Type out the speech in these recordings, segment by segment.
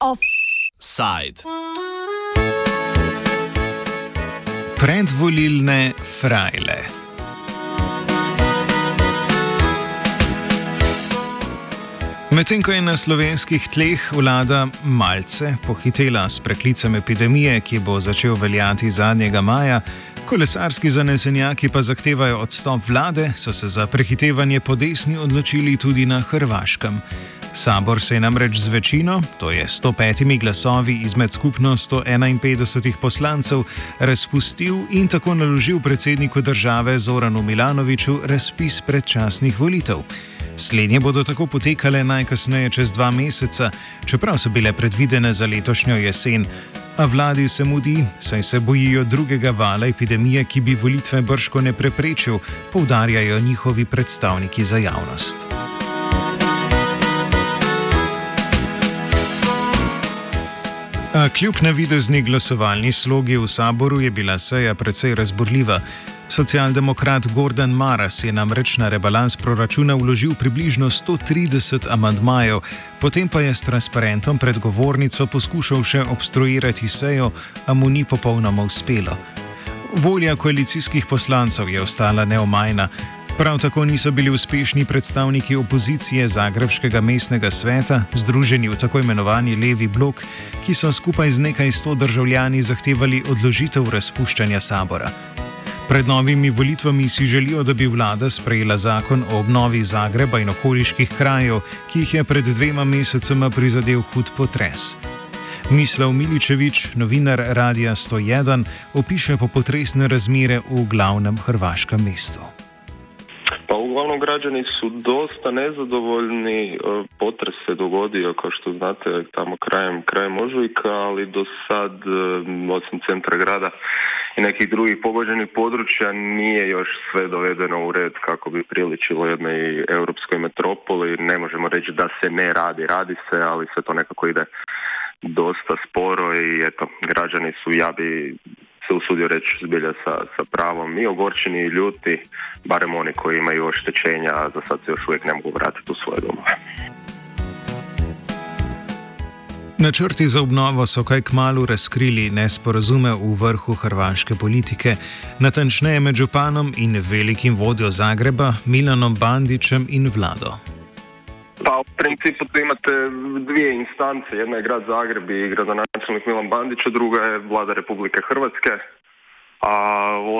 Offside. Predvolilne frajle. Medtem ko je na slovenskih tleh vlada malce pohitela s preklicem epidemije, ki bo začel veljati zadnjega maja, kolesarski zanesenjaki pa zahtevajo odstop vlade, so se za prehitevanje po desni odločili tudi na Hrvaškem. Sabor se je namreč z večino, to je 105 glasovi izmed skupno 151 poslancev, razpustil in tako naložil predsedniku države Zoranu Milanoviču razpis predčasnih volitev. Slednje bodo tako potekale najkasneje čez dva meseca, čeprav so bile predvidene za letošnjo jesen. A vladi se mudi, saj se bojijo drugega vala epidemije, ki bi volitve brško ne preprečil, poudarjajo njihovi predstavniki za javnost. A kljub navidezni glasovalni slogi v saboru je bila seja precej razburljiva. Socialdemokrat Gordon Maras je namreč na rebalans proračuna vložil približno 130 amantmajev, potem pa je s transparentom pred govornico poskušal še obstruirati sejo, a mu ni popolnoma uspelo. Volja koalicijskih poslancev je ostala neomajna. Prav tako niso bili uspešni predstavniki opozicije Zagrebskega mestnega sveta, združeni v tako imenovani levi blok, ki so skupaj z nekaj sto državljani zahtevali odložitev razpuščanja sabora. Pred novimi volitvami si želijo, da bi vlada sprejela zakon o obnovi Zagreba in okoliških krajev, ki jih je pred dvema mesecema prizadel hud potres. Mislav Miličevič, novinar Radia 101, opiše popotresne razmere v glavnem hrvaškem mestu. Pa uglavnom građani su dosta nezadovoljni. Potres se dogodio, kao što znate, tamo krajem, krajem ožujka, ali do sad, osim centra grada, i nekih drugih pogođenih područja nije još sve dovedeno u red kako bi priličilo jednoj europskoj metropoli. Ne možemo reći da se ne radi, radi se, ali sve to nekako ide dosta sporo i eto, građani su, ja bi se usudio reći zbilja sa, sa pravom i ogorčeni i ljuti, barem oni koji imaju oštećenja, a za sad se još uvijek ne mogu vratiti u svoje domove. Načrti za obnovo so kaj kmalo razkrili nesporazume v vrhu hrvaške politike, natančneje med županom in velikim vodjo Zagreba Milanom Bandičem in vlado. Pa u principu tu imate dvije instance, jedna je grad Zagreb i gradonačelnik Milan Bandić, a druga je vlada Republike Hrvatske. A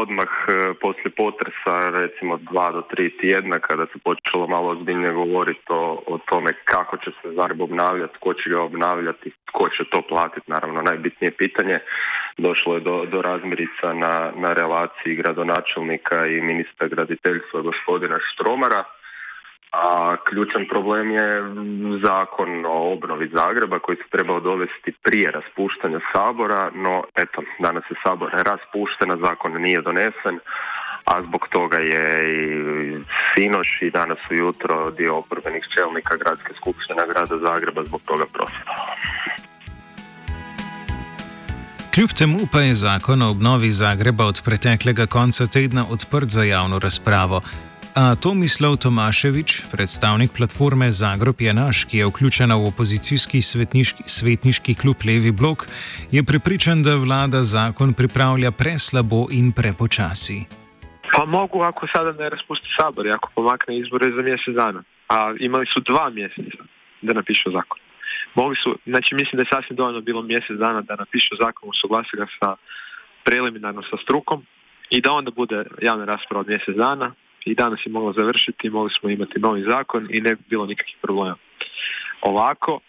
odmah e, poslije potresa, recimo dva do tri tjedna, kada se počelo malo ozbiljnije govoriti o, o tome kako će se Zagreb obnavljati, tko će ga obnavljati, tko će to platiti, naravno najbitnije pitanje. Došlo je do, do razmirica na, na relaciji gradonačelnika i ministra graditeljstva gospodina Štromara a ključan problem je zakon o obnovi Zagreba koji se trebao dovesti prije raspuštanja Sabora, no eto, danas je Sabor raspušten, zakon nije donesen, a zbog toga je i sinoš i danas ujutro dio oporbenih čelnika Gradske skupštine grada Zagreba zbog toga prosvjedovao. Kljub temu pa je zakon o obnovi Zagreba od preteklega konca tedna odprt za javno razpravo. A Tomislav Tomaševič, predstavnik platforme Zagreb je naš, ki je vključena v opozicijski svetniški, svetniški klub Levi blok, je prepričan, da vlada zakon pripravlja preslabo in prepočasi. Pa mogu ako sada ne raspusti sabor ako pomakne izbore za mjesec dana. A imali su dva mjeseca da napišu zakon. Mogli su, znači mislim da je sasvim dovoljno bilo mjesec dana da napišu zakon, usuglasi ga sa preliminarno sa strukom i da onda bude javna rasprava od mjesec dana, i danas je moglo završiti, mogli smo imati novi zakon i ne bi bilo nikakvih problema. Ovako,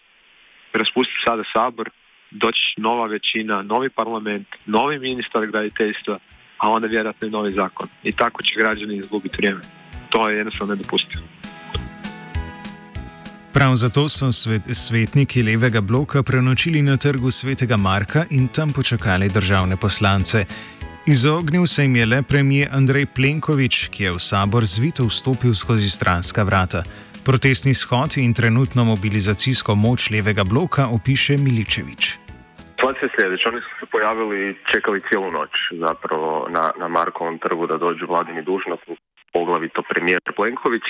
raspustiti sada sabor, doći nova većina, novi parlament, novi ministar graditeljstva, a onda vjerojatno i novi zakon. I tako će građani izgubiti vrijeme. To je jednostavno nedopustivo. Prav zato so svet, svetniki levega bloka prenočili na trgu svetega Marka in tam počakali državne poslance. Izognil se jim je le premijer Andrej Plenković, ki je v sabor zvito vstopil skozi stranska vrata. Protestni shod in trenutno mobilizacijsko moč levega bloka opiše Miličevič. Situacija je sljedeća. Oni su se pojavili i čekali cijelu noć zapravo na, na Markovom trgu da dođu vladini dužnosnici, poglavito premijer Plenković,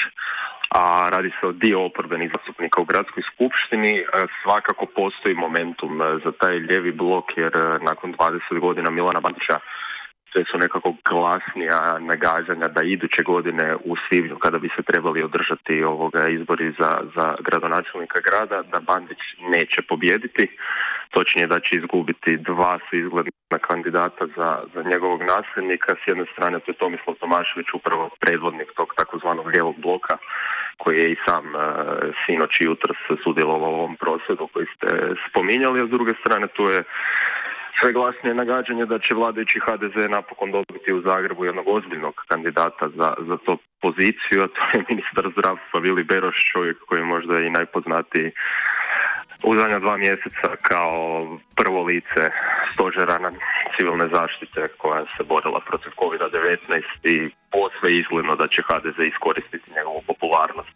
a radi se o dio oporbenih zastupnika u gradskoj skupštini. E, svakako postoji momentum za taj ljevi blok jer nakon 20 godina Milana Bandića sve su nekako glasnija nagađanja da iduće godine u svibnju kada bi se trebali održati ovoga izbori za, za gradonačelnika grada da Bandić neće pobijediti. Točnije da će izgubiti dva su izgledna kandidata za, za njegovog nasljednika. S jedne strane to je Tomislav Tomašević upravo predvodnik tog takozvanog lijevog bloka koji je i sam uh, sinoć i jutros sudjelovao u ovom prosvjedu koji ste spominjali, a s druge strane tu je sve glasnije nagađanje da će vladajući HDZ napokon dobiti u Zagrebu jednog ozbiljnog kandidata za, za to poziciju, a to je ministar zdravstva Vili Beroš, čovjek koji je možda i najpoznatiji u zadnja dva mjeseca kao prvo lice stožera na civilne zaštite koja se borila protiv COVID-19 i posve izgledno da će HDZ iskoristiti njegovu popularnost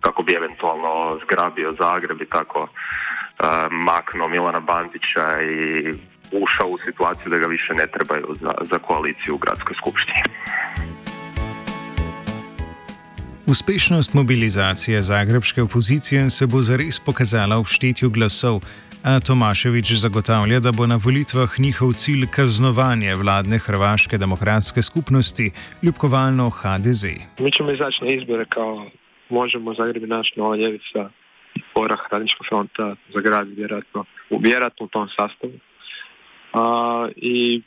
kako bi eventualno zgrabio Zagreb i tako uh, Milana Bandića i ušao u situaciju da ga više ne trebaju za, za koaliciju u gradskoj skupštini. Uspešnost mobilizacije zagrebske opozicije se bo zares pokazala v štetju glasov, a Tomaševič zagotavlja, da bo na volitvah njihov cilj kaznovanje vladne hrvaške demokratske skupnosti, ljubkovalno HDZ. Mi ćemo izaći na izbore kao možemo Zagreb naš nova ljevica, porah radnička fronta za grad vjerojatno, vjerojatno u tom sastavu. A, i,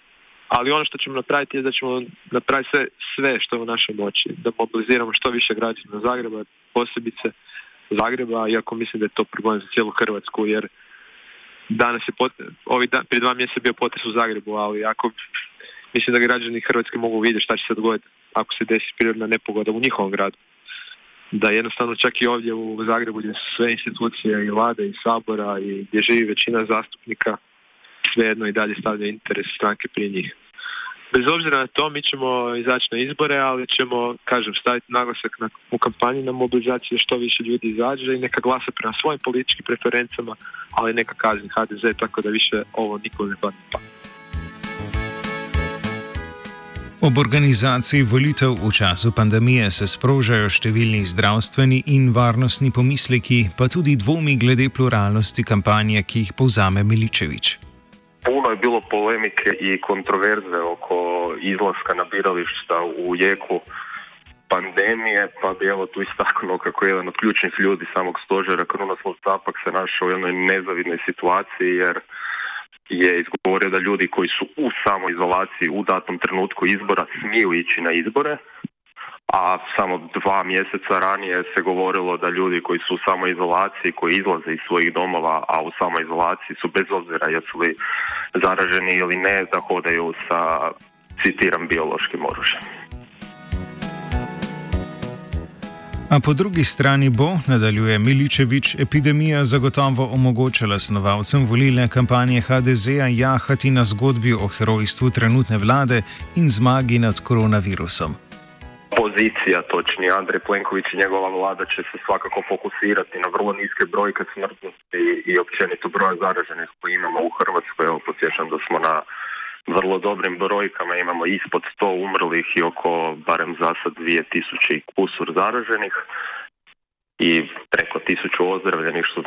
ali ono što ćemo napraviti je da ćemo napraviti sve, sve što je u našoj moći, da mobiliziramo što više građana Zagreba, posebice Zagreba, iako mislim da je to problem za cijelu Hrvatsku, jer danas je pot, ovi dan, prije dva mjeseca je bio potres u Zagrebu, ali ako mislim da građani Hrvatske mogu vidjeti šta će se dogoditi ako se desi prirodna nepogoda u njihovom gradu. Da jednostavno čak i ovdje u Zagrebu gdje su sve institucije i vlade i sabora i gdje živi većina zastupnika svejedno i dalje stavlja interes stranke prije njih. Bez obzira na to, mi ćemo izaći na izbore, ali ćemo, kažem, staviti naglasak na, u kampanji na mobilizaciju što više ljudi izađe i neka glasa prema svojim političkim preferencama, ali neka kazni HDZ, tako da više ovo niko ne padne pa. Ob organizaciji volitev v času pandemije se sprožajo številni zdravstveni in varnostni pomisleki, pa tudi dvomi glede pluralnosti kampanje, ki jih povzame Miličevič. Puno je bilo polemike i kontroverze oko izlaska na birališta u jeku pandemije, pa bi evo tu istaknuo kako je jedan od ključnih ljudi samog stožera Krunoslav Capak se našao u jednoj nezavidnoj situaciji jer je izgovorio da ljudi koji su u samoizolaciji u datom trenutku izbora smiju ići na izbore, a samo dva mjeseca ranije se govorilo da ljudi koji su u samoizolaciji, koji izlaze iz svojih domova, a u samoizolaciji su bez obzira jesu li zaraženi ili ne, da hodaju sa, citiram, biološkim oružjem. A po drugi strani bo, nadaljuje Miličevič, epidemija zagotovo omogočala snovalcem volilne kampanje HDZ-a jahati na zgodbi o herojstvu trenutne vlade in zmagi nad koronavirusom. Pozicija, točnije Andrej Plenković i njegova vlada će se svakako fokusirati na vrlo niske brojke smrtnosti i općenito broja zaraženih koji imamo u Hrvatskoj. Evo, podsjećam da smo na vrlo dobrim brojkama, imamo ispod 100 umrlih i oko barem za sad 2000 i kusur zaraženih i preko 1000 ozdravljenih, što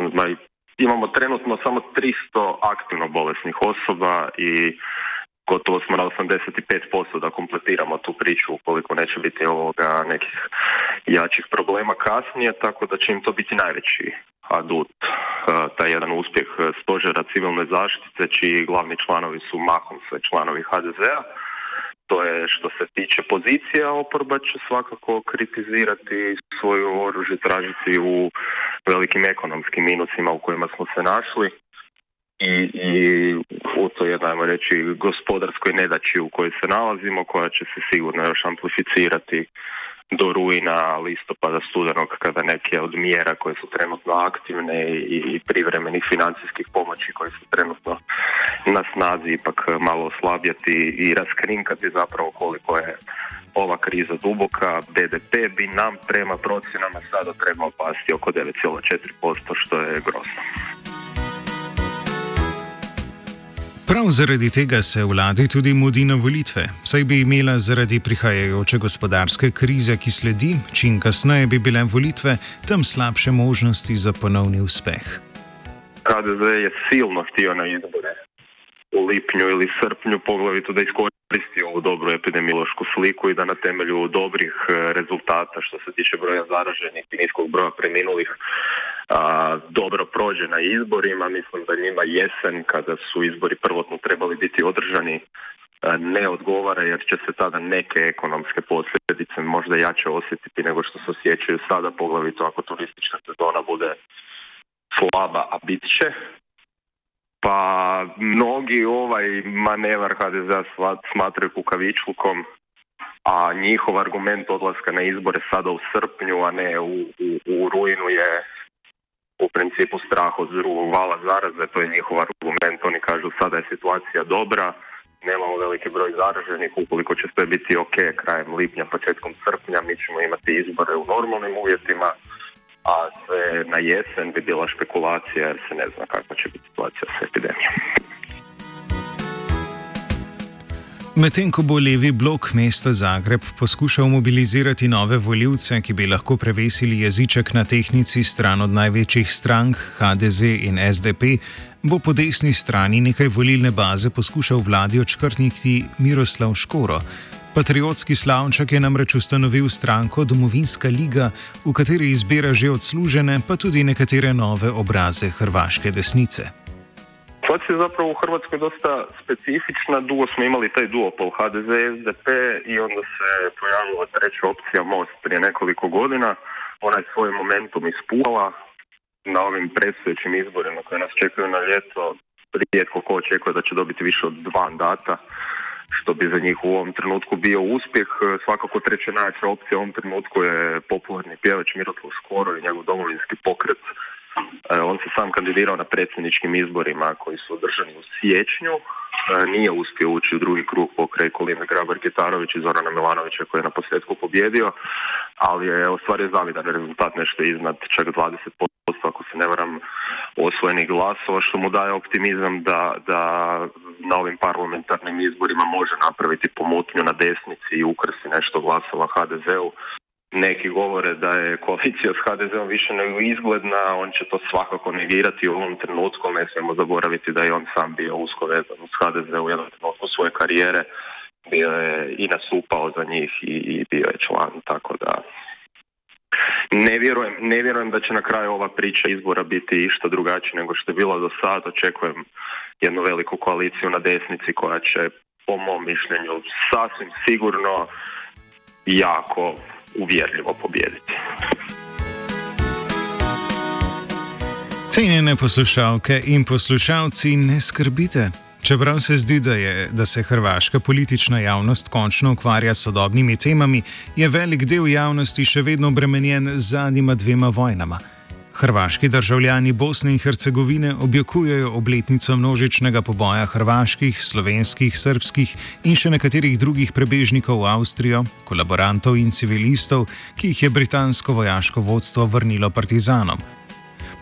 imamo trenutno samo 300 aktivno bolesnih osoba i gotovo smo na 85% da kompletiramo tu priču ukoliko neće biti ovoga nekih jačih problema kasnije, tako da će im to biti najveći adut, e, taj jedan uspjeh stožera civilne zaštite, čiji glavni članovi su mahom sve članovi HDZ-a. To je što se tiče pozicija, oporba će svakako kritizirati svoju oružje, tražiti u velikim ekonomskim minusima u kojima smo se našli i, i u toj jednoj, reći, gospodarskoj nedaći u kojoj se nalazimo, koja će se sigurno još amplificirati do rujna, listopada, studenog, kada neke od mjera koje su trenutno aktivne i, i privremenih financijskih pomoći koje su trenutno na snazi ipak malo oslabjeti i raskrinkati zapravo koliko je ova kriza duboka. BDP bi nam prema procjenama sada trebao pasti oko 9,4%, što je grozno. Prav zaradi tega se vladi tudi mudi na volitve, saj bi imela zaradi prihajajoče gospodarske krize, ki sledi, čim kasneje bi bile volitve, tam slabše možnosti za ponovni uspeh. HDZ je silno htio na izbore u lipnju ili srpnju poglavito da iskoristi ovu dobru epidemiološku sliku i da na temelju dobrih e, rezultata što se tiče broja zaraženih i niskog broja preminulih a, dobro prođe na izborima. Mislim da njima jesen kada su izbori prvotno trebali biti održani ne odgovara jer će se tada neke ekonomske posljedice možda jače osjetiti nego što se osjećaju sada, poglavito ako turistička sezona bude slaba, a bit će. Pa mnogi ovaj manevar HDZ smatraju kukavičlukom, a njihov argument odlaska na izbore sada u srpnju, a ne u, u, u rujnu je u principu strah od drugog vala zaraze, to je njihov argument, oni kažu sada je situacija dobra, nemamo veliki broj zaraženih, ukoliko će sve biti ok krajem lipnja, početkom srpnja, mi ćemo imati izbore u normalnim uvjetima, a sve na jesen bi bila špekulacija jer se ne zna kakva će biti situacija s epidemijom. Medtem ko bo levi blok mesta Zagreb poskušal mobilizirati nove voljivce, ki bi lahko prevesili jeziček na tehnici stran od največjih strank HDZ in SDP, bo po desni strani nekaj volilne baze poskušal vladi odškrtniti Miroslav Škoro. Patriotski slavček je namreč ustanovil stranko Domovinska liga, v kateri izbira že odslužene, pa tudi nekatere nove obraze hrvaške desnice. Situacija je zapravo u Hrvatskoj dosta specifična. Dugo smo imali taj duopol HDZ, SDP i onda se pojavila treća opcija Most prije nekoliko godina. Ona je svoj momentum ispuhala na ovim predstojećim izborima koje nas čekaju na ljeto. Rijetko ko očekuje da će dobiti više od dva mandata, što bi za njih u ovom trenutku bio uspjeh. Svakako treća najjača opcija u ovom trenutku je popularni pjevač Miroslav Skoro i njegov domovinski pokret on se sam kandidirao na predsjedničkim izborima koji su održani u siječnju. E, nije uspio ući u drugi krug pokraj Kolime Grabar Gitarović i Zorana Milanovića koji je na posljedku pobjedio, ali je ostvario zavidan rezultat nešto iznad čak 20% ako se ne varam osvojenih glasova što mu daje optimizam da, da na ovim parlamentarnim izborima može napraviti pomutnju na desnici i ukrsti nešto glasova HDZ-u neki govore da je koalicija s HDZ-om više nego izgledna, on će to svakako negirati u ovom trenutku, ne smijemo zaboraviti da je on sam bio usko vezan s HDZ u jednom trenutku svoje karijere, bio je i nasupao za njih i, i bio je član, tako da ne vjerujem, ne vjerujem da će na kraju ova priča izbora biti išta drugačija nego što je bilo do sada. Očekujem jednu veliku koaliciju na desnici koja će, po mom mišljenju, sasvim sigurno jako uvjerljivo pobijediti. Cenjene poslušalke in poslušalci, ne skrbite. Čeprav se zdi, da, je, da se hrvaška politična javnost končno ukvarja s sodobnimi temami, je velik del javnosti še vedno obremenjen z zadnjima dvema vojnama. Hrvaški državljani Bosne in Hercegovine objokujejo obletnico množičnega poboja hrvaških, slovenskih, srpskih in še nekaterih drugih prebežnikov v Avstrijo, kolaborantov in civilistov, ki jih je britansko vojaško vodstvo vrnilo partizanom.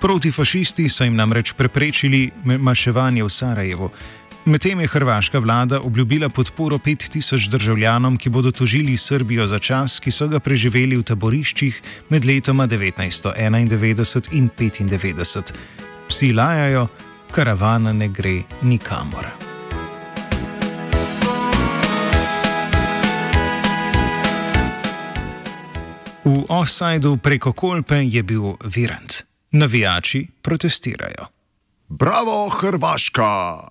Protifašisti so jim namreč preprečili maševanje v Sarajevu. Medtem je hrvaška vlada obljubila podporo 5000 državljanom, ki bodo tožili Srbijo za čas, ki so ga preživeli v taboriščih med letoma 1991 in 1995. Psi lajajo, karavana ne gre nikamor. V offsajdu preko Kolpe je bil Virant. Navijači protestirajo. Bravo, Hrvaška!